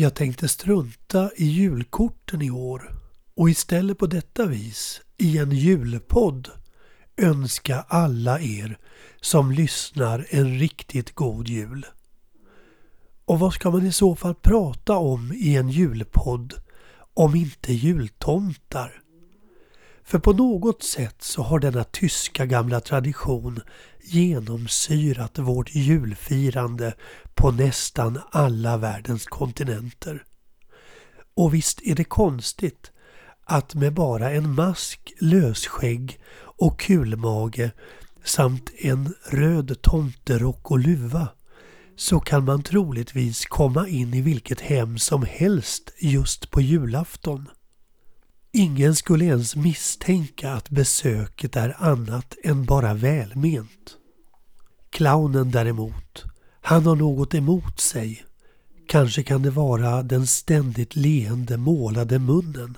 Jag tänkte strunta i julkorten i år och istället på detta vis i en julpodd önska alla er som lyssnar en riktigt god jul. Och vad ska man i så fall prata om i en julpodd om inte jultomtar? För på något sätt så har denna tyska gamla tradition genomsyrat vårt julfirande på nästan alla världens kontinenter. Och visst är det konstigt att med bara en mask, lösskägg och kulmage samt en röd tomterock och luva så kan man troligtvis komma in i vilket hem som helst just på julafton. Ingen skulle ens misstänka att besöket är annat än bara välment. Clownen däremot, han har något emot sig. Kanske kan det vara den ständigt leende målade munnen.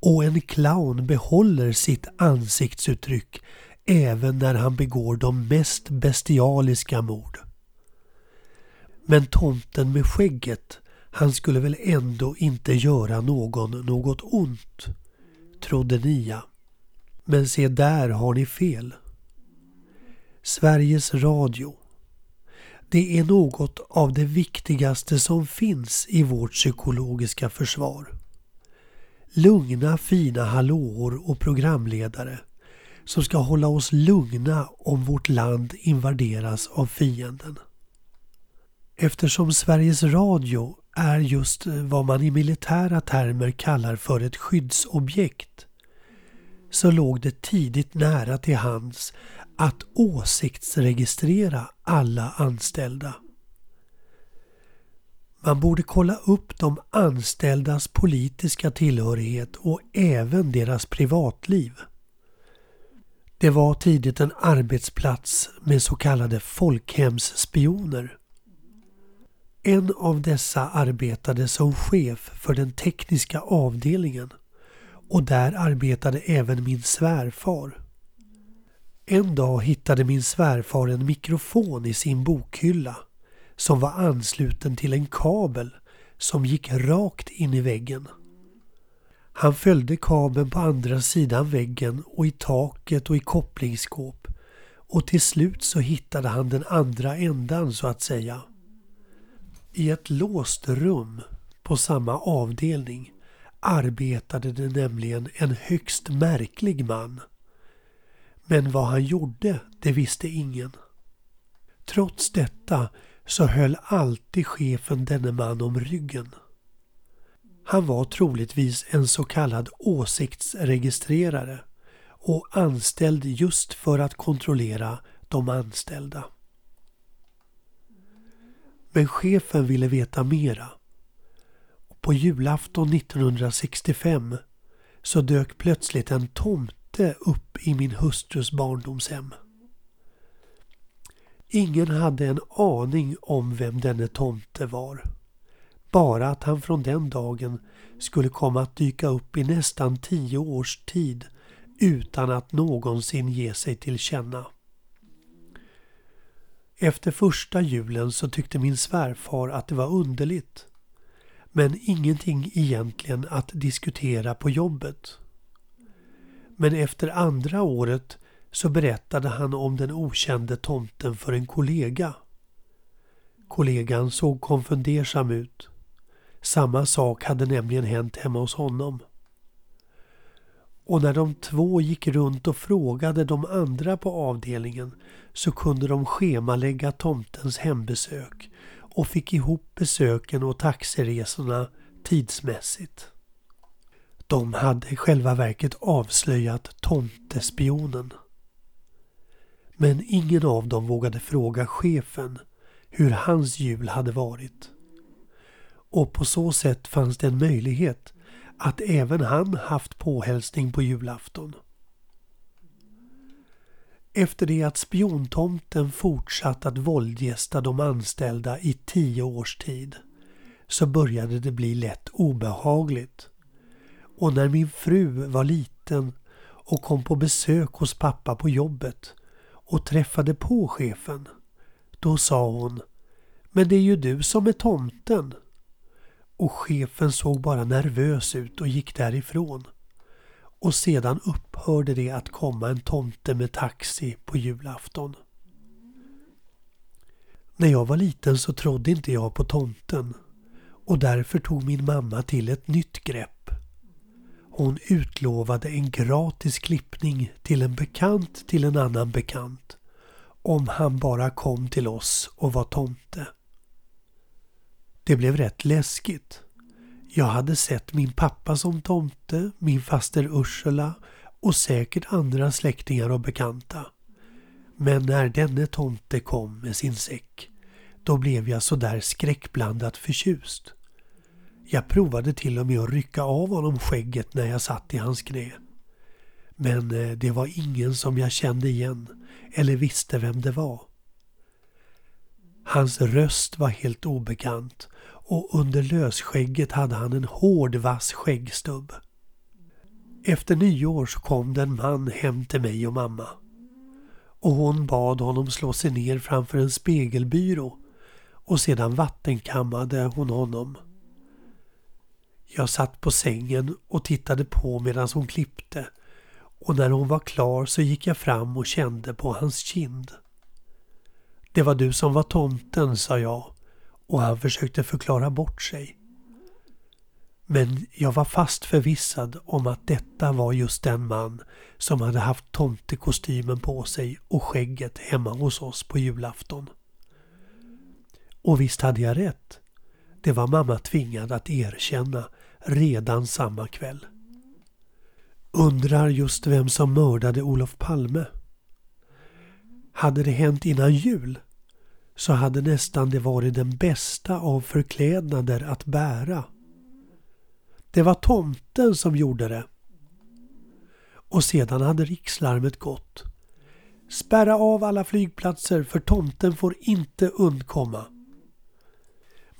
Och en clown behåller sitt ansiktsuttryck även när han begår de mest bestialiska mord. Men tomten med skägget, han skulle väl ändå inte göra någon något ont, trodde Nia. Men se där har ni fel. Sveriges Radio. Det är något av det viktigaste som finns i vårt psykologiska försvar. Lugna fina hallåor och programledare som ska hålla oss lugna om vårt land invaderas av fienden. Eftersom Sveriges Radio är just vad man i militära termer kallar för ett skyddsobjekt så låg det tidigt nära till hands att åsiktsregistrera alla anställda. Man borde kolla upp de anställdas politiska tillhörighet och även deras privatliv. Det var tidigt en arbetsplats med så kallade folkhemsspioner. En av dessa arbetade som chef för den tekniska avdelningen och där arbetade även min svärfar. En dag hittade min svärfar en mikrofon i sin bokhylla som var ansluten till en kabel som gick rakt in i väggen. Han följde kabeln på andra sidan väggen och i taket och i kopplingsskåp och till slut så hittade han den andra ändan så att säga. I ett låst rum på samma avdelning arbetade det nämligen en högst märklig man. Men vad han gjorde, det visste ingen. Trots detta så höll alltid chefen denne man om ryggen. Han var troligtvis en så kallad åsiktsregistrerare och anställd just för att kontrollera de anställda. Men chefen ville veta mera. På julafton 1965 så dök plötsligt en tomt inte upp i min hustrus barndomshem. Ingen hade en aning om vem denne tomte var. Bara att han från den dagen skulle komma att dyka upp i nästan tio års tid utan att någonsin ge sig till känna. Efter första julen så tyckte min svärfar att det var underligt. Men ingenting egentligen att diskutera på jobbet. Men efter andra året så berättade han om den okände tomten för en kollega. Kollegan såg konfundersam ut. Samma sak hade nämligen hänt hemma hos honom. Och när de två gick runt och frågade de andra på avdelningen så kunde de schemalägga tomtens hembesök och fick ihop besöken och taxiresorna tidsmässigt. De hade i själva verket avslöjat tomtespionen. Men ingen av dem vågade fråga chefen hur hans jul hade varit. Och på så sätt fanns det en möjlighet att även han haft påhälsning på julafton. Efter det att spiontomten fortsatt att våldgästa de anställda i tio års tid så började det bli lätt obehagligt. Och när min fru var liten och kom på besök hos pappa på jobbet och träffade på chefen, då sa hon Men det är ju du som är tomten. och chefen såg bara nervös ut och gick därifrån. Och sedan upphörde det att komma en tomte med taxi på julafton. När jag var liten så trodde inte jag på tomten och därför tog min mamma till ett nytt grepp. Hon utlovade en gratis klippning till en bekant till en annan bekant om han bara kom till oss och var tomte. Det blev rätt läskigt. Jag hade sett min pappa som tomte, min faster Ursula och säkert andra släktingar och bekanta. Men när denne tomte kom med sin säck, då blev jag sådär skräckblandat förtjust. Jag provade till och med att rycka av honom skägget när jag satt i hans knä. Men eh, det var ingen som jag kände igen eller visste vem det var. Hans röst var helt obekant och under lösskägget hade han en hård vass skäggstubb. Efter nyår så kom det en man hem till mig och mamma. Och hon bad honom slå sig ner framför en spegelbyrå och sedan vattenkammade hon honom. Jag satt på sängen och tittade på medan hon klippte och när hon var klar så gick jag fram och kände på hans kind. Det var du som var tomten, sa jag och han försökte förklara bort sig. Men jag var fast förvissad om att detta var just den man som hade haft tomtekostymen på sig och skägget hemma hos oss på julafton. Och visst hade jag rätt. Det var mamma tvingad att erkänna redan samma kväll. Undrar just vem som mördade Olof Palme. Hade det hänt innan jul så hade nästan det varit den bästa av förklädnader att bära. Det var tomten som gjorde det. Och sedan hade rikslarmet gått. Spärra av alla flygplatser för tomten får inte undkomma.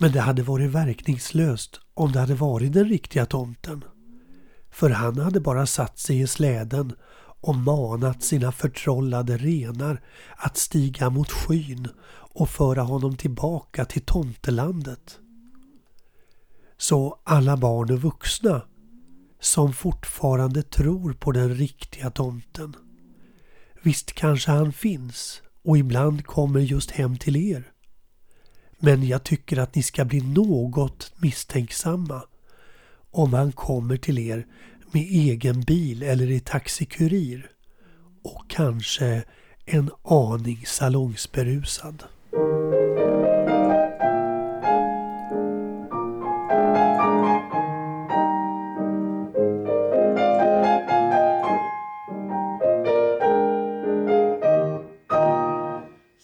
Men det hade varit verkningslöst om det hade varit den riktiga tomten. För han hade bara satt sig i släden och manat sina förtrollade renar att stiga mot skyn och föra honom tillbaka till tomtelandet. Så alla barn och vuxna som fortfarande tror på den riktiga tomten. Visst kanske han finns och ibland kommer just hem till er. Men jag tycker att ni ska bli något misstänksamma om han kommer till er med egen bil eller i taxikurir och kanske en aning salongsberusad.